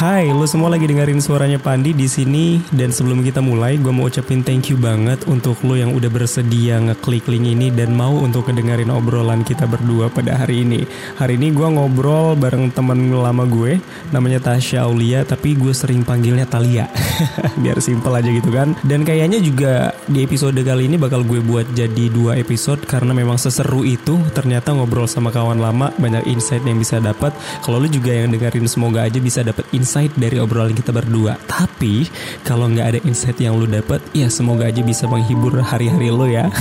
Hai, lo semua lagi dengerin suaranya Pandi di sini dan sebelum kita mulai, gue mau ucapin thank you banget untuk lo yang udah bersedia ngeklik link ini dan mau untuk ngedengerin obrolan kita berdua pada hari ini. Hari ini gue ngobrol bareng temen lama gue, namanya Tasya Aulia, tapi gue sering panggilnya Talia, biar simple aja gitu kan. Dan kayaknya juga di episode kali ini bakal gue buat jadi dua episode karena memang seseru itu. Ternyata ngobrol sama kawan lama banyak insight yang bisa dapat. Kalau lo juga yang dengerin semoga aja bisa dapat insight insight dari obrolan kita berdua. Tapi kalau nggak ada insight yang lu dapat, ya semoga aja bisa menghibur hari-hari lo ya.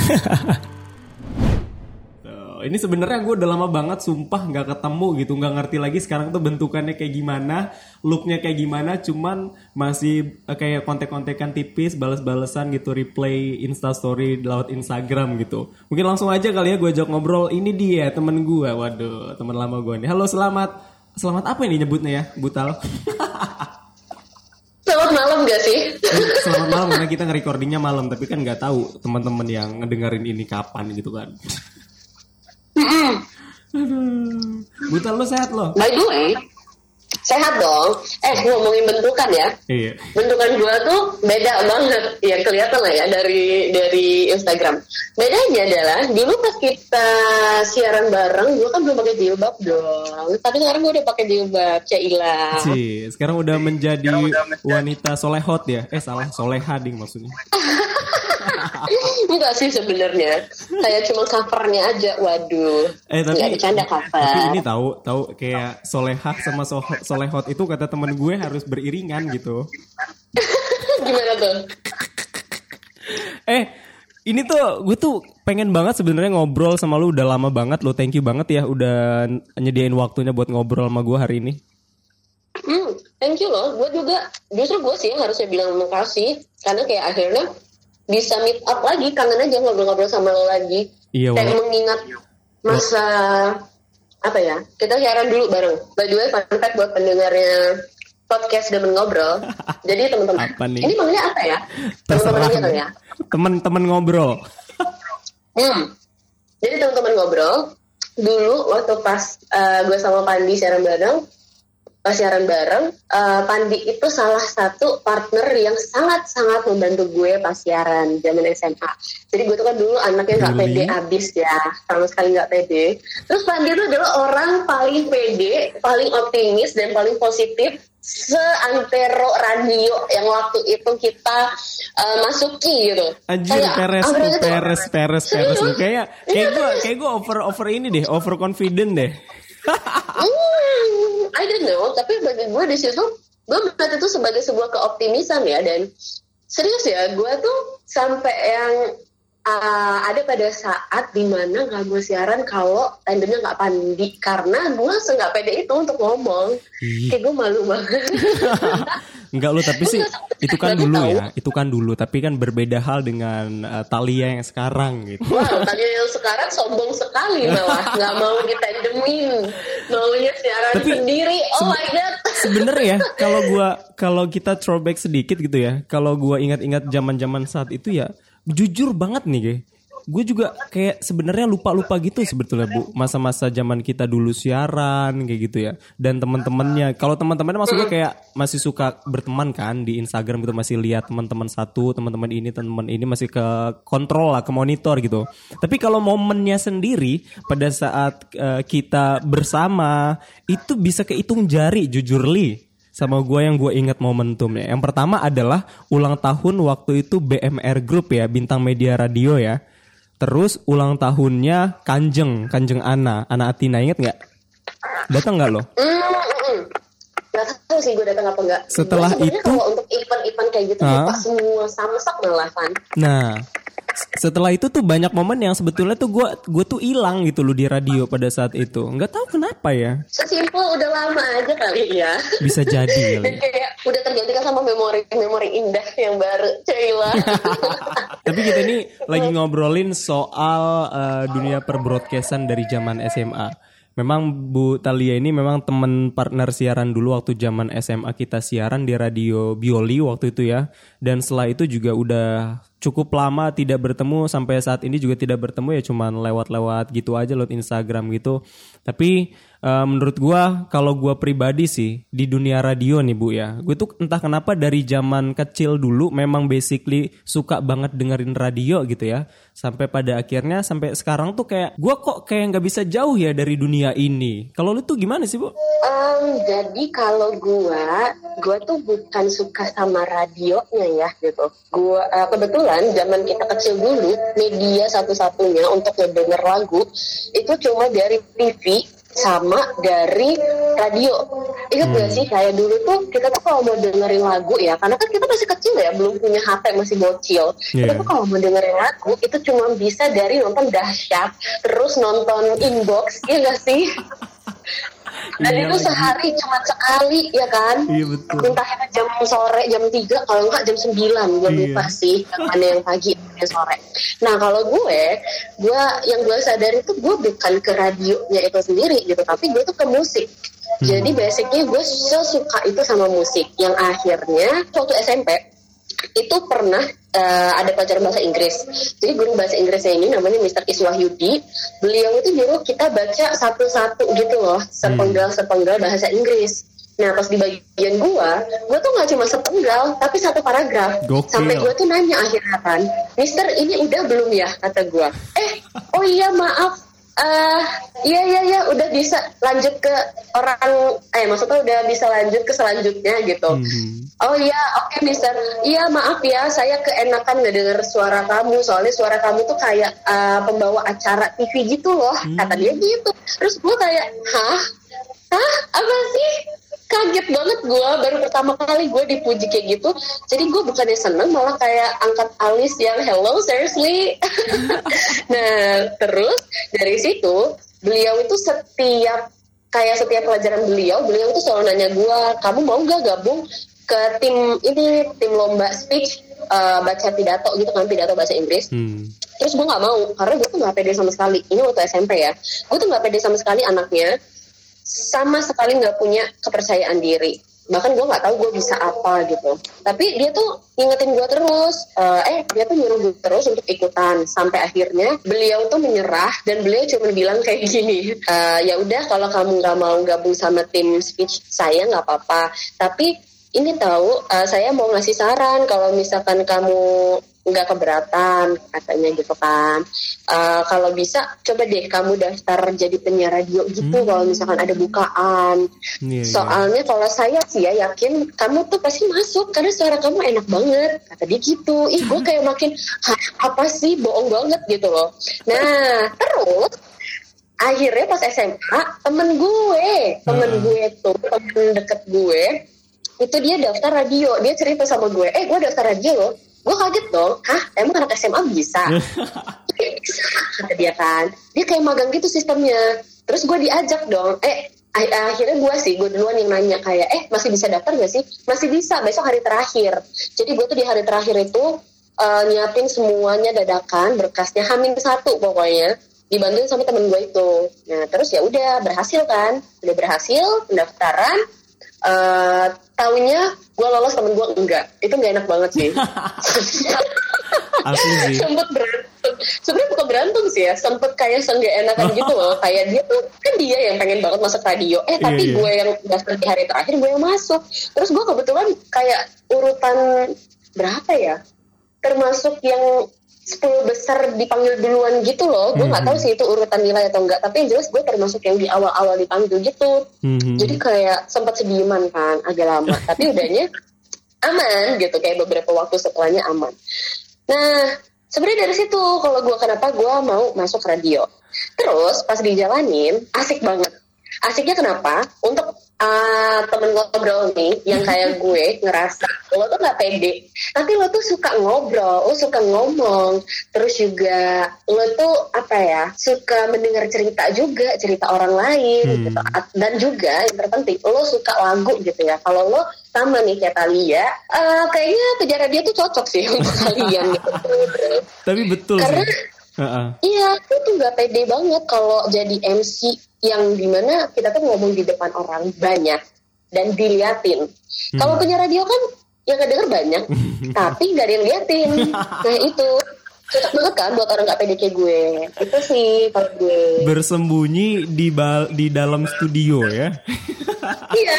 ini sebenarnya gue udah lama banget sumpah nggak ketemu gitu nggak ngerti lagi sekarang tuh bentukannya kayak gimana looknya kayak gimana cuman masih uh, kayak kontek-kontekan tipis balas-balesan gitu replay instastory lewat Instagram gitu mungkin langsung aja kali ya gue ajak ngobrol ini dia temen gue waduh teman lama gue nih halo selamat selamat apa ini nyebutnya ya Butal Selamat malam gak sih? Selamat malam karena kita nge-recordingnya malam tapi kan nggak tahu teman-teman yang ngedengerin ini kapan gitu kan. Aduh. Butal lo sehat lo? By the way, sehat dong. Eh ngomongin bentukan ya. Iya. Bentukan gua tuh beda banget. Ya kelihatan lah ya dari dari Instagram. Bedanya adalah dulu pas kita siaran bareng, gua kan belum pakai jilbab dong. Tapi sekarang gua udah pakai jilbab, Caila. Sih, sekarang udah menjadi wanita solehot ya. Eh salah, soleha ding maksudnya. Enggak sih sebenarnya. Saya cuma covernya aja. Waduh. Eh tapi Nggak bercanda cover. Tapi ini tahu tahu kayak solehah sama so, solehot itu kata temen gue harus beriringan gitu. Gimana tuh? Eh ini tuh gue tuh pengen banget sebenarnya ngobrol sama lu udah lama banget lo thank you banget ya udah nyediain waktunya buat ngobrol sama gue hari ini. Hmm, thank you loh. Gue juga justru gue sih yang harusnya bilang makasih karena kayak akhirnya bisa meet up lagi, kangen aja ngobrol-ngobrol sama lo lagi. Iya, Kayak mengingat masa apa ya? Kita siaran dulu bareng. By the way, fun fact buat pendengarnya podcast Demen Ngobrol. Jadi teman-teman, ini manggilnya apa ya? Teman-teman aja kali ya. Temen-temen ngobrol. Hmm. Jadi teman-teman ngobrol dulu waktu pas eh, gue sama Pandi siaran bareng, siaran bareng, eh, Pandi itu salah satu partner yang sangat-sangat membantu gue pas siaran zaman SMA. Jadi gue tuh kan dulu anaknya nggak pede abis ya, sama sekali nggak pede. Terus Pandi itu adalah orang paling pede, paling optimis dan paling positif seantero radio yang waktu itu kita eh, masuki gitu. Anjir Kayak, peres ah, tuh peres peres peres Serius? lu kayak kayak gue kayak gue over over ini deh over confident deh. Hmm, I don't know, tapi bagi gue di situ gue melihat itu sebagai sebuah keoptimisan ya. Dan serius ya gue tuh sampai yang uh, ada pada saat di mana nggak gue siaran kalau tandemnya nggak pandi karena gue nggak pede itu untuk ngomong Ih. kayak gue malu banget Enggak lu tapi sih itu kan dulu tahu. ya itu kan dulu tapi kan berbeda hal dengan uh, Talia yang sekarang gitu. Wow, tadi yang sekarang sombong sekali malah nggak mau ditandemin, maunya siaran Tapi sendiri. Oh my god. Sebenernya ya kalau gua kalau kita throwback sedikit gitu ya kalau gua ingat-ingat zaman-zaman saat itu ya jujur banget nih gue gue juga kayak sebenarnya lupa-lupa gitu sebetulnya bu. Masa-masa zaman kita dulu siaran kayak gitu ya. Dan teman-temannya kalau teman-temannya maksudnya kayak masih suka berteman kan di Instagram gitu masih lihat teman-teman satu teman-teman ini teman ini masih ke kontrol lah ke monitor gitu. Tapi kalau momennya sendiri pada saat eh, kita bersama itu bisa kehitung jari jujur li sama gue yang gue inget momentumnya. Yang pertama adalah ulang tahun waktu itu BMR Group ya, Bintang Media Radio ya. Terus ulang tahunnya Kanjeng, Kanjeng Ana, Ana Atina inget nggak? Datang nggak lo? Hmm, hmm, hmm. Gak tahu sih gue datang apa enggak. Setelah itu- kalau untuk event-event kayak gitu lupa semua samsak malah kan. Nah, setelah itu tuh banyak momen yang sebetulnya tuh gue gue tuh hilang gitu loh di radio pada saat itu. Nggak tahu kenapa ya. Sesimpel udah lama aja kali ya. Bisa jadi kali. kayak udah tergantikan sama memori-memori indah yang baru. Cila. Tapi kita ini lagi ngobrolin soal eh, dunia perbroadcastan dari zaman SMA. Memang Bu Talia ini memang teman partner siaran dulu waktu zaman SMA kita siaran di radio Bioli waktu itu ya. Dan setelah itu juga udah cukup lama tidak bertemu sampai saat ini juga tidak bertemu ya cuman lewat-lewat gitu aja lewat Instagram gitu. Tapi uh, menurut gua kalau gua pribadi sih di dunia radio nih Bu ya. Gue tuh entah kenapa dari zaman kecil dulu memang basically suka banget dengerin radio gitu ya. Sampai pada akhirnya sampai sekarang tuh kayak gua kok kayak nggak bisa jauh ya dari dunia ini. Kalau lu tuh gimana sih, Bu? Um, jadi kalau gua, gua tuh bukan suka sama radionya ya gitu. Gua uh, kebetulan zaman kita kecil dulu media satu-satunya untuk ngedenger lagu itu cuma dari TV sama dari radio. Ingat hmm. gak sih kayak dulu tuh kita tuh kalau mau dengerin lagu ya, karena kan kita masih kecil ya, belum punya HP masih bocil. Yeah. Kita tuh kalau mau dengerin lagu itu cuma bisa dari nonton dahsyat, terus nonton inbox, ya gak sih? Dan iya itu lagi. sehari cuma sekali ya kan? Iya betul. Entah jam sore, jam 3, kalau enggak jam 9, gue iya. lupa sih. Ada yang pagi, yang sore. Nah kalau gue, gue yang gue sadari itu gue bukan ke radionya itu sendiri gitu, tapi gue tuh ke musik. Hmm. Jadi basicnya gue sesuka itu sama musik. Yang akhirnya waktu SMP itu pernah uh, ada pelajaran bahasa Inggris. Jadi guru bahasa Inggrisnya ini namanya Mr. Iswahyudi. Beliau itu nyuruh kita baca satu-satu gitu loh, sepenggal-sepenggal bahasa Inggris. Nah pas di bagian gua, gua tuh nggak cuma sepenggal, tapi satu paragraf. Gokil. Sampai gua tuh nanya akhirnya kan, Mister ini udah belum ya kata gua. Eh, oh iya maaf, uh, iya iya iya udah bisa lanjut ke orang eh maksudnya udah bisa lanjut ke selanjutnya gitu. Hmm. Oh iya, oke okay, Mister. Iya maaf ya, saya keenakan ngedenger suara kamu. Soalnya suara kamu tuh kayak uh, pembawa acara TV gitu loh. Hmm. Kata dia gitu. Terus gue kayak, hah? Hah? Apa sih? Kaget banget gue. Baru pertama kali gue dipuji kayak gitu. Jadi gue bukannya seneng, malah kayak angkat alis yang hello, seriously. nah, terus dari situ beliau itu setiap kayak setiap pelajaran beliau, beliau itu selalu nanya gue, kamu mau gak gabung ke tim ini tim lomba speech uh, baca pidato gitu kan pidato bahasa Inggris hmm. terus gue nggak mau karena gue tuh nggak pede sama sekali ini waktu SMP ya gue tuh nggak pede sama sekali anaknya sama sekali nggak punya kepercayaan diri. Bahkan gue nggak tahu gue bisa apa gitu. Tapi dia tuh ngingetin gue terus uh, eh dia tuh nyuruh gue terus untuk ikutan. Sampai akhirnya beliau tuh menyerah dan beliau cuma bilang kayak gini uh, ya udah kalau kamu nggak mau gabung sama tim speech saya nggak apa-apa. Tapi ini tahu uh, saya mau ngasih saran. Kalau misalkan kamu nggak keberatan katanya gitu kan uh, kalau bisa coba deh kamu daftar jadi penyiar radio gitu hmm. kalau misalkan ada bukaan yeah, iya. soalnya yeah. kalau saya sih ya yakin kamu tuh pasti masuk karena suara kamu enak banget kata dia gitu ih gue kayak makin apa sih bohong banget gitu loh nah terus akhirnya pas SMA temen gue temen hmm. gue tuh temen deket gue itu dia daftar radio dia cerita sama gue eh gue daftar radio loh gue kaget dong. Hah? Emang anak SMA bisa bisa? Kata dia kan. Dia kayak magang gitu sistemnya. Terus gue diajak dong. Eh akhirnya gue sih gue duluan yang nanya kayak eh masih bisa daftar gak sih? Masih bisa besok hari terakhir. Jadi gue tuh di hari terakhir itu uh, nyiapin semuanya dadakan berkasnya hamin satu pokoknya dibantuin sama temen gue itu. Nah terus ya udah berhasil kan? Udah berhasil pendaftaran uh, taunya gue lolos temen gue enggak. Itu nggak enak banget sih. Asli sempet berantem. Sebenarnya bukan berantem sih ya. Sempet kayak senggak enakan gitu loh. Kayak dia tuh kan dia yang pengen banget masuk radio. Eh tapi yeah, yeah. gue yang daftar di hari terakhir gue yang masuk. Terus gue kebetulan kayak urutan berapa ya? Termasuk yang 10 besar dipanggil duluan gitu loh. Gue nggak mm -hmm. tahu sih itu urutan nilai atau enggak. Tapi yang jelas gue termasuk yang di awal-awal dipanggil gitu. Mm -hmm. Jadi kayak sempat sediman kan agak lama. Tapi udahnya aman gitu. Kayak beberapa waktu setelahnya aman. Nah sebenarnya dari situ kalau gue kenapa gue mau masuk radio. Terus pas dijalanin asik banget. Asiknya kenapa? Untuk uh, temen ngobrol nih yang kayak gue ngerasa lo tuh nggak pede. Tapi lo tuh suka ngobrol lo suka ngomong. Terus juga lo tuh apa ya suka mendengar cerita juga cerita orang lain hmm. gitu. Dan juga yang terpenting lo suka lagu gitu ya. Kalau lo sama nih kayak Talia uh, kayaknya kejar dia tuh cocok sih untuk kalian gitu. Tapi betul karena sih Uh-uh. Iya, aku tuh nggak pede banget kalau jadi MC yang di mana kita tuh ngomong di depan orang banyak dan diliatin. Hmm. Kalau punya radio kan yang kedenger banyak tapi nggak ada yang liatin. Nah itu. Cocok banget kan buat orang nggak pede kayak gue. Itu sih kalau gue. Bersembunyi di bal di dalam studio ya? Iya.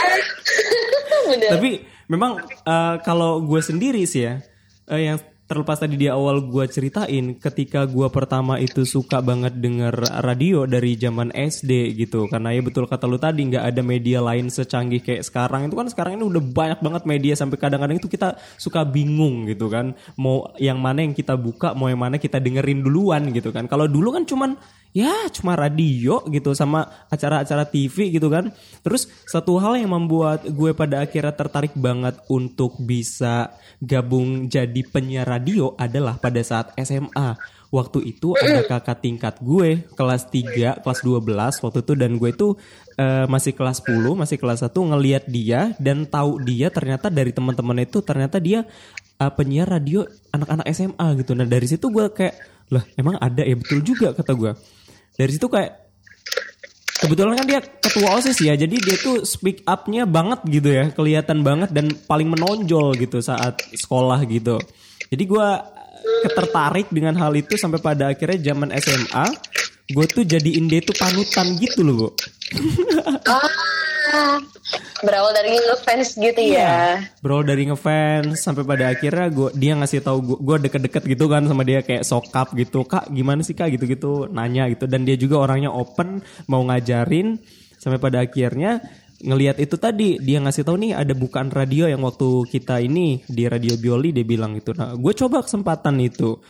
Bener. Tapi memang eh, kalau gue sendiri sih ya eh, yang terlepas tadi di awal gue ceritain ketika gue pertama itu suka banget denger radio dari zaman SD gitu. Karena ya betul kata lu tadi nggak ada media lain secanggih kayak sekarang. Itu kan sekarang ini udah banyak banget media sampai kadang-kadang itu kita suka bingung gitu kan. Mau yang mana yang kita buka mau yang mana kita dengerin duluan gitu kan. Kalau dulu kan cuman ya cuma radio gitu sama acara-acara TV gitu kan. Terus satu hal yang membuat gue pada akhirnya tertarik banget untuk bisa gabung jadi penyiar radio adalah pada saat SMA. Waktu itu ada kakak tingkat gue kelas 3, kelas 12 waktu itu dan gue itu eh, masih kelas 10, masih kelas 1 ngeliat dia dan tahu dia ternyata dari teman-teman itu ternyata dia eh, penyiar radio anak-anak SMA gitu. Nah, dari situ gue kayak lah emang ada ya betul juga kata gue dari situ kayak kebetulan kan dia ketua osis ya jadi dia tuh speak upnya banget gitu ya kelihatan banget dan paling menonjol gitu saat sekolah gitu. Jadi gue ketertarik dengan hal itu sampai pada akhirnya zaman SMA gue tuh jadiin dia tuh panutan gitu loh bu. Ah berawal dari ngefans gitu ya. Bro dari ngefans sampai pada akhirnya gue dia ngasih tahu gue gue deket-deket gitu kan sama dia kayak sokap gitu. Kak gimana sih kak? gitu-gitu nanya gitu. Dan dia juga orangnya open mau ngajarin. Sampai pada akhirnya ngelihat itu tadi dia ngasih tahu nih ada bukaan radio yang waktu kita ini di radio Bioli dia bilang itu nah gue coba kesempatan itu.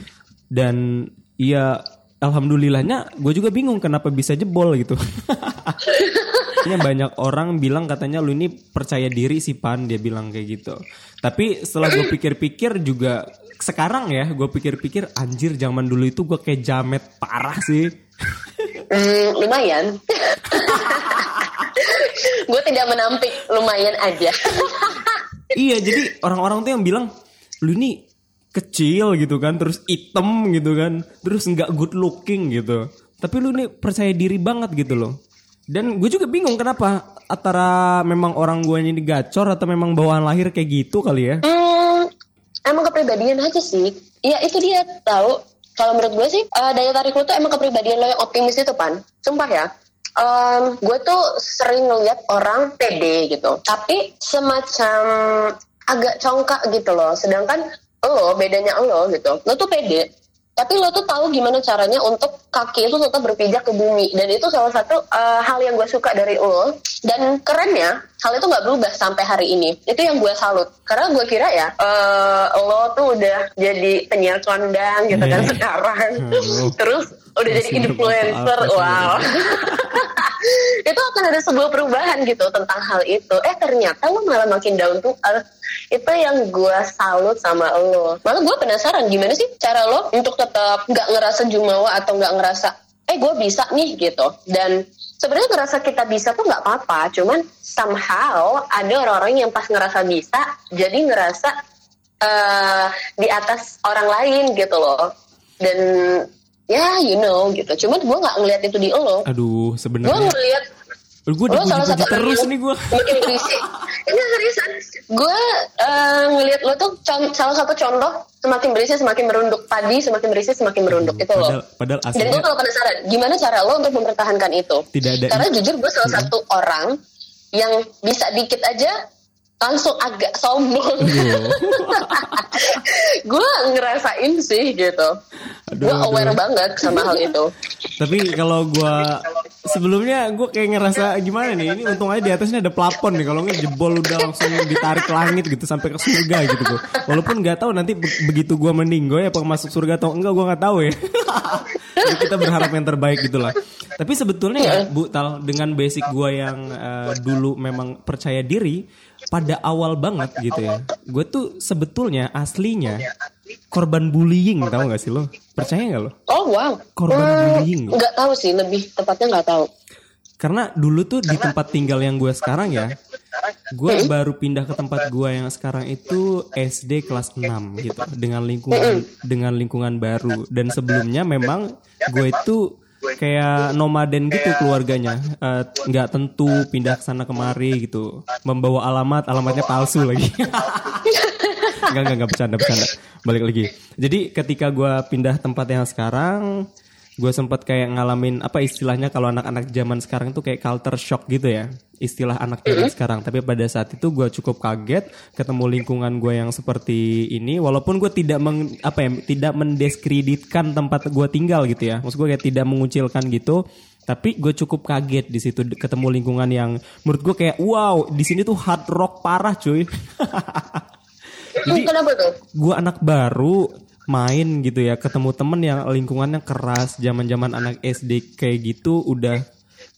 Dan ya alhamdulillahnya gue juga bingung kenapa bisa jebol gitu Ini banyak orang bilang katanya lu ini percaya diri sih pan. Dia bilang kayak gitu. Tapi setelah gue pikir-pikir juga sekarang ya gue pikir-pikir anjir zaman dulu itu gue kayak jamet parah sih. Hmm, lumayan. Gue tidak menampik lumayan aja. Iya jadi orang-orang tuh yang bilang lu ini kecil gitu kan terus item gitu kan terus nggak good looking gitu. Tapi lu ini percaya diri banget gitu loh dan gue juga bingung kenapa antara memang orang gue ini gacor atau memang bawaan lahir kayak gitu kali ya Hmm, emang kepribadian aja sih. Ya itu dia tahu. Kalau menurut gue sih eh, daya tarik lo tuh emang kepribadian lo yang optimis itu pan. Sumpah ya. Em, gue tuh sering ngeliat orang pede gitu. Tapi semacam agak congkak gitu loh. Sedangkan lo bedanya lo gitu. Lo tuh pede. Tapi lo tuh tahu gimana caranya untuk kaki itu tetap berpijak ke bumi. Dan itu salah satu eh, hal yang gue suka dari lo. Dan kerennya, hal itu nggak berubah sampai hari ini. Itu yang gue salut. Karena gue kira ya, eh, lo tuh udah jadi penyiar kondang gitu kan Iya. sekarang. Halo. Terus udah jadi Masih influencer. berapa sih? Wow. itu akan ada sebuah perubahan gitu tentang hal itu. Eh ternyata lo malah makin down to earth. Itu yang gue salut sama lo. Malah gue penasaran gimana sih cara lo untuk tetap nggak ngerasa jumawa atau nggak ngerasa eh gue bisa nih gitu. Dan sebenarnya ngerasa kita bisa tuh nggak apa-apa. Cuman somehow ada orang-orang yang pas ngerasa bisa jadi ngerasa eh di atas orang lain gitu loh. Dan ya you know gitu. Cuman gue nggak ngeliat itu di lo. aduh sebenarnya ngeliat gue lo salah dipuji satu terus nih gue ini seriusan. Gue eh, ngelihat lo tuh con- salah satu contoh semakin berisik semakin merunduk. Padi semakin berisik semakin merunduk. Itu padahal, loh padahal dan gue aslinya kalau penasaran gimana cara lo untuk mempertahankan itu? Tidak ada- karena jujur gue salah satu orang yang bisa dikit aja langsung agak sombong. Gue ngerasain sih gitu. Gue aduh. aware banget sama hal itu. Tapi kalau gua sebelumnya gue kayak ngerasa gimana nih? Ini untung aja di atasnya ada plafon nih. Kalau nggak jebol udah langsung ditarik ke langit gitu sampai ke surga gitu gua. Walaupun nggak tahu nanti be- begitu gua meninggal ya apa masuk surga atau enggak gua nggak tahu ya. Jadi kita berharap yang terbaik gitulah. Tapi sebetulnya ya Bu Tal dengan basic gua yang eh, dulu memang percaya diri pada awal banget gitu ya. Gue tuh sebetulnya aslinya korban bullying tahu nggak sih lo? Percaya nggak lo? oh wow. Korban bullying lo. nggak tahu sih lebih tepatnya nggak tahu. Karena dulu tuh di tempat tinggal yang gue sekarang ya, gue baru pindah ke tempat gue yang sekarang itu SD kelas 6 gitu dengan lingkungan dengan lingkungan baru. Dan sebelumnya memang gue itu kayak nomaden gitu keluarganya. Eh, nggak tentu pindah ke sana kemari gitu. Membawa alamat alamatnya palsu lagi Enggak, enggak, enggak bercanda, bercanda. Balik lagi. Jadi ketika gue pindah tempat yang sekarang, gue sempat kayak ngalamin apa istilahnya kalau anak-anak zaman sekarang tuh kayak culture shock gitu ya. Istilah anak zaman sekarang. Tapi pada saat itu gue cukup kaget ketemu lingkungan gue yang seperti ini walaupun gue tidak meng, apa ya tidak mendiskreditkan tempat gue tinggal gitu ya. Maksud gue kayak tidak mengucilkan gitu. Tapi gue cukup kaget di situ ketemu lingkungan yang menurut gue kayak wow di sini tuh hard rock parah cuy Jadi, Kenapa tuh? gue anak baru main gitu ya ketemu temen yang lingkungannya keras zaman-zaman anak SD kayak gitu udah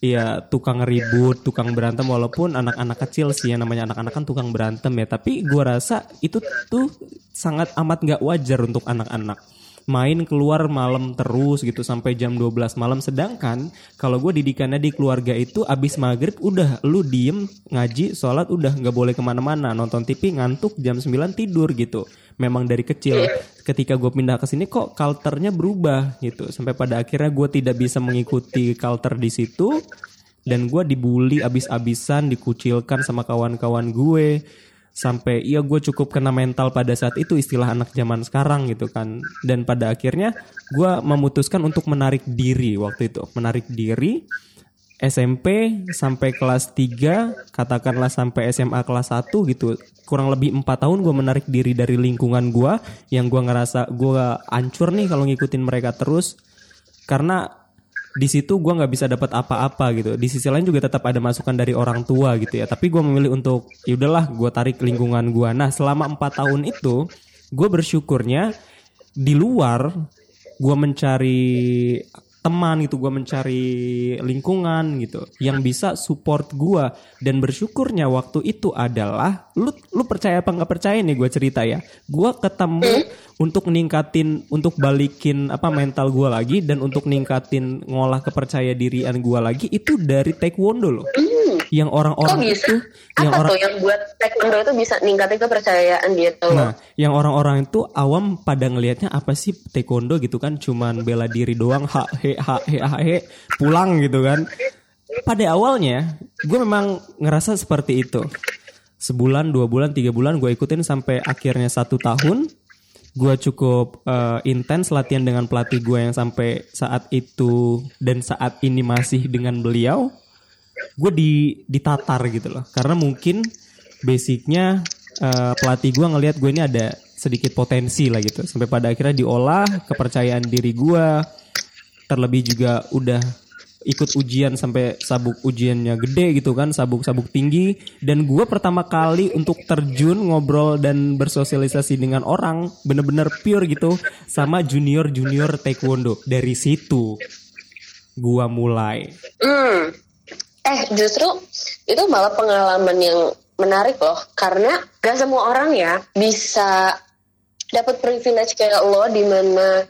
ya tukang ribut, tukang berantem walaupun anak-anak kecil sih yang namanya anak-anak kan tukang berantem ya. Tapi gua rasa itu tuh sangat amat nggak wajar untuk anak-anak main keluar malam terus gitu sampai jam 12 malam. Sedangkan kalau gue didikannya di keluarga itu abis maghrib udah lu diem ngaji sholat udah nggak boleh ke mana-mana. Nonton TV ngantuk jam 9 tidur gitu. Memang dari kecil ketika gue pindah ke sini kok culture-nya berubah gitu. Sampai pada akhirnya gue tidak bisa mengikuti culture di situ. Dan gue dibully abis-abisan dikucilkan sama kawan-kawan gue sampai iya gue cukup kena mental pada saat itu istilah anak zaman sekarang gitu kan. Dan pada akhirnya gue memutuskan untuk menarik diri waktu itu. Menarik diri SMP sampai kelas 3 katakanlah sampai SMA kelas 1 gitu. Kurang lebih empat tahun gue menarik diri dari lingkungan gue yang gue ngerasa gue ancur nih kalau ngikutin mereka terus. Karena di situ gue nggak bisa dapat apa-apa gitu. Di sisi lain juga tetap ada masukan dari orang tua gitu ya. Tapi gue memilih untuk ya udahlah gue tarik lingkungan gue nah selama empat tahun itu gue bersyukurnya di luar gue mencari teman gitu gue mencari lingkungan gitu yang bisa support gue dan bersyukurnya waktu itu adalah lu lu percaya apa nggak percaya nih gue cerita ya? Gue ketemu untuk ningkatin untuk balikin apa mental gue lagi dan untuk ningkatin ngolah kepercaya dirian gue lagi itu dari taekwondo loh yang orang-orang bisa? itu yang Apa orang tuh yang buat taekwondo itu bisa ningkatin kepercayaan gitu loh? Nah, yang orang-orang itu awam pada ngelihatnya apa sih taekwondo gitu kan cuman bela diri doang ha he ha he ha he pulang gitu kan. Pada awalnya gue memang ngerasa seperti itu. Sebulan, dua bulan, tiga bulan gue ikutin sampai akhirnya satu tahun. Gue cukup eh, intens latihan dengan pelatih gue yang sampai saat itu dan saat ini masih dengan beliau gue di ditatar gitu loh. Karena mungkin basicnya eh, pelatih gue ngelihat gue ini ada sedikit potensi lah gitu. Sampai pada akhirnya diolah kepercayaan diri gue terlebih juga udah ikut ujian sampai sabuk ujiannya gede gitu kan sabuk-sabuk tinggi. Dan gue pertama kali untuk terjun ngobrol dan bersosialisasi dengan orang bener-bener pure gitu sama junior junior taekwondo. Dari situ gua mulai. Hmm. Eh justru itu malah pengalaman yang menarik loh. Karena gak semua orang ya bisa dapat privilege kayak lo di mana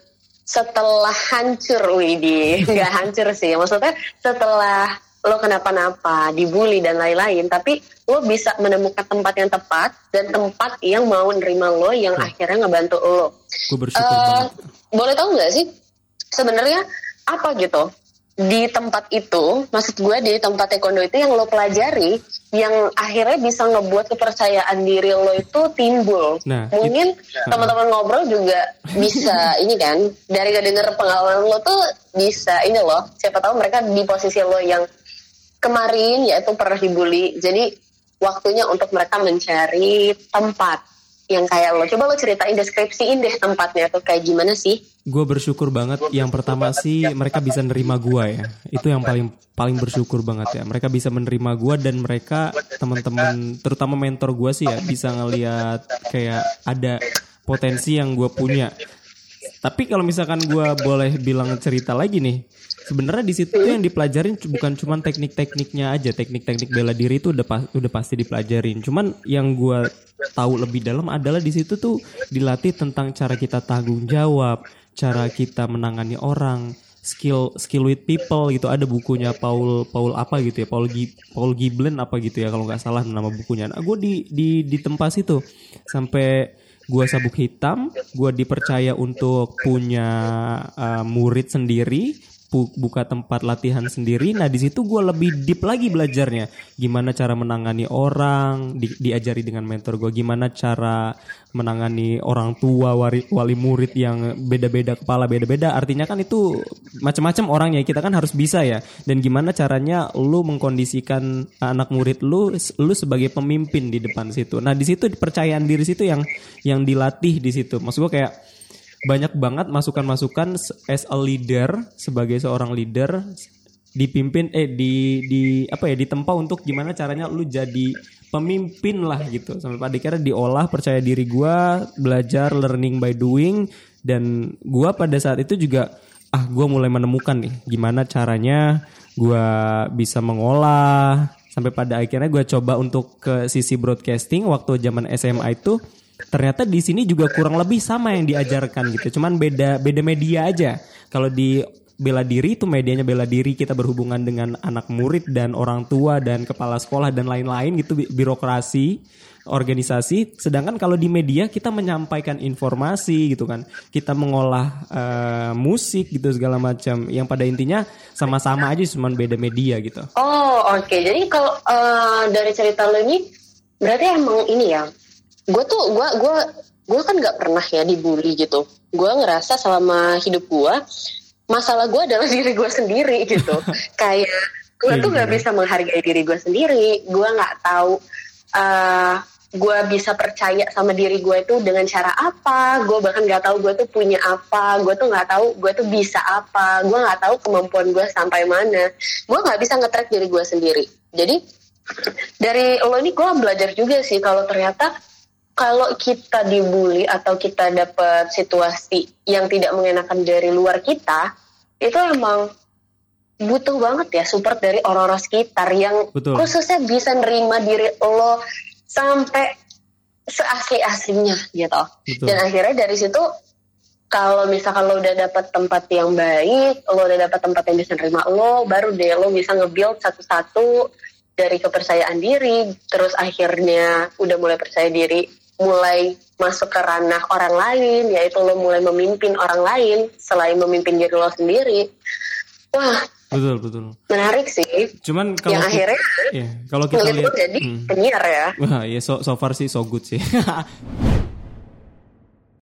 setelah hancur Widi. Nggak hancur sih. Maksudnya setelah lo kenapa-napa dibully dan lain-lain tapi lo bisa menemukan tempat yang tepat dan tempat yang mau nerima lo yang akhirnya ngebantu lo. Gue bersyukur Eh, banget. boleh tahu nggak sih sebenarnya apa gitu di tempat itu maksud gue di tempat taekwondo itu yang lo pelajari yang akhirnya bisa ngebuat kepercayaan diri lo itu timbul. Nah, mungkin teman-teman ngobrol juga bisa ini kan dari kedenger pengalaman lo tuh bisa ini loh siapa tahu mereka di posisi lo yang kemarin yaitu pernah dibully. Jadi waktunya untuk mereka mencari tempat yang kayak lo coba lo ceritain deskripsiin deh tempatnya tuh kayak gimana sih Gue bersyukur banget. Yang pertama sih mereka bisa nerima gua ya. Itu yang paling paling bersyukur banget ya. Mereka bisa menerima gua dan mereka teman-teman, terutama mentor gua sih ya bisa ngelihat kayak ada potensi yang gue punya. Tapi kalau misalkan gua boleh bilang cerita lagi nih, sebenarnya di situ yang dipelajarin bukan cuma teknik-tekniknya aja, teknik-teknik bela diri itu udah pas- udah pasti dipelajarin. Cuman yang gua tahu lebih dalam adalah di situ tuh dilatih tentang cara kita tanggung jawab, cara kita menangani orang, skill skill with people gitu. Ada bukunya Paul Paul apa gitu ya, Paul Gi, Paul Giblen apa gitu ya kalau nggak salah nama bukunya. Nah, gue di di di tempat situ sampai gua sabuk hitam, gua dipercaya untuk punya uh, murid sendiri buka tempat latihan sendiri. Nah di situ gue lebih deep lagi belajarnya. Gimana cara menangani orang, di- diajari dengan mentor gue. Gimana cara menangani orang tua, wali, wali murid yang beda-beda kepala, beda-beda. Artinya kan itu macam-macam orangnya. Kita kan harus bisa ya. Dan gimana caranya lu mengkondisikan anak murid lu, lu sebagai pemimpin di depan situ. Nah di situ kepercayaan diri situ yang yang dilatih di situ. Maksud gue kayak banyak banget masukan-masukan as a leader sebagai seorang leader dipimpin eh di di apa ya ditempa untuk gimana caranya lu jadi pemimpin lah gitu. Sampai pada akhirnya diolah percaya diri gua belajar learning by doing dan gua pada saat itu juga ah gua mulai menemukan nih gimana caranya gua bisa mengolah. Sampai pada akhirnya gua coba untuk ke sisi broadcasting waktu zaman SMA itu ternyata di sini juga kurang lebih sama yang diajarkan gitu. Cuman beda beda media aja. Kalau di bela diri itu medianya bela diri kita berhubungan dengan anak murid dan orang tua dan kepala sekolah dan lain-lain gitu bi- birokrasi organisasi. Sedangkan kalau di media kita menyampaikan informasi gitu kan. Kita mengolah eh, musik gitu segala macam. Yang pada intinya sama-sama aja cuman beda media gitu. Oh oke, jadi kalau eh, dari cerita lo ini berarti emang ini ya, gue tuh gue gue gue kan nggak pernah ya dibully gitu. Gue ngerasa selama hidup gue masalah gue adalah diri gue sendiri gitu. Kayak gue tuh nggak bisa menghargai diri gue sendiri. Gue nggak tahu eh gue bisa percaya sama diri gue itu dengan cara apa. Gue bahkan nggak tahu gue tuh punya apa. Gue tuh nggak tahu gue tuh bisa apa. Gue nggak tahu kemampuan gue sampai mana. Gue nggak bisa nge-track diri gue sendiri. Jadi dari lo ini gue belajar juga sih kalau ternyata kalau kita dibully atau kita dapat situasi yang tidak mengenakan dari luar kita itu emang butuh banget ya support dari orang-orang sekitar yang Betul. khususnya bisa nerima diri lo sampai seasli-aslinya gitu. Betul. Dan akhirnya dari situ kalau misalkan lo udah dapat tempat yang baik, lo udah dapat tempat yang bisa nerima lo, baru deh lo bisa nge-build satu-satu dari kepercayaan diri, terus akhirnya udah mulai percaya diri, mulai masuk ke ranah orang lain, yaitu lo mulai memimpin orang lain selain memimpin diri lo sendiri. Wah, betul betul menarik sih. cuman kalau yang akhirnya ya, kalau kita lo lihat jadi Hmm. penyiar ya. Wah, ya so, so far sih so good sih.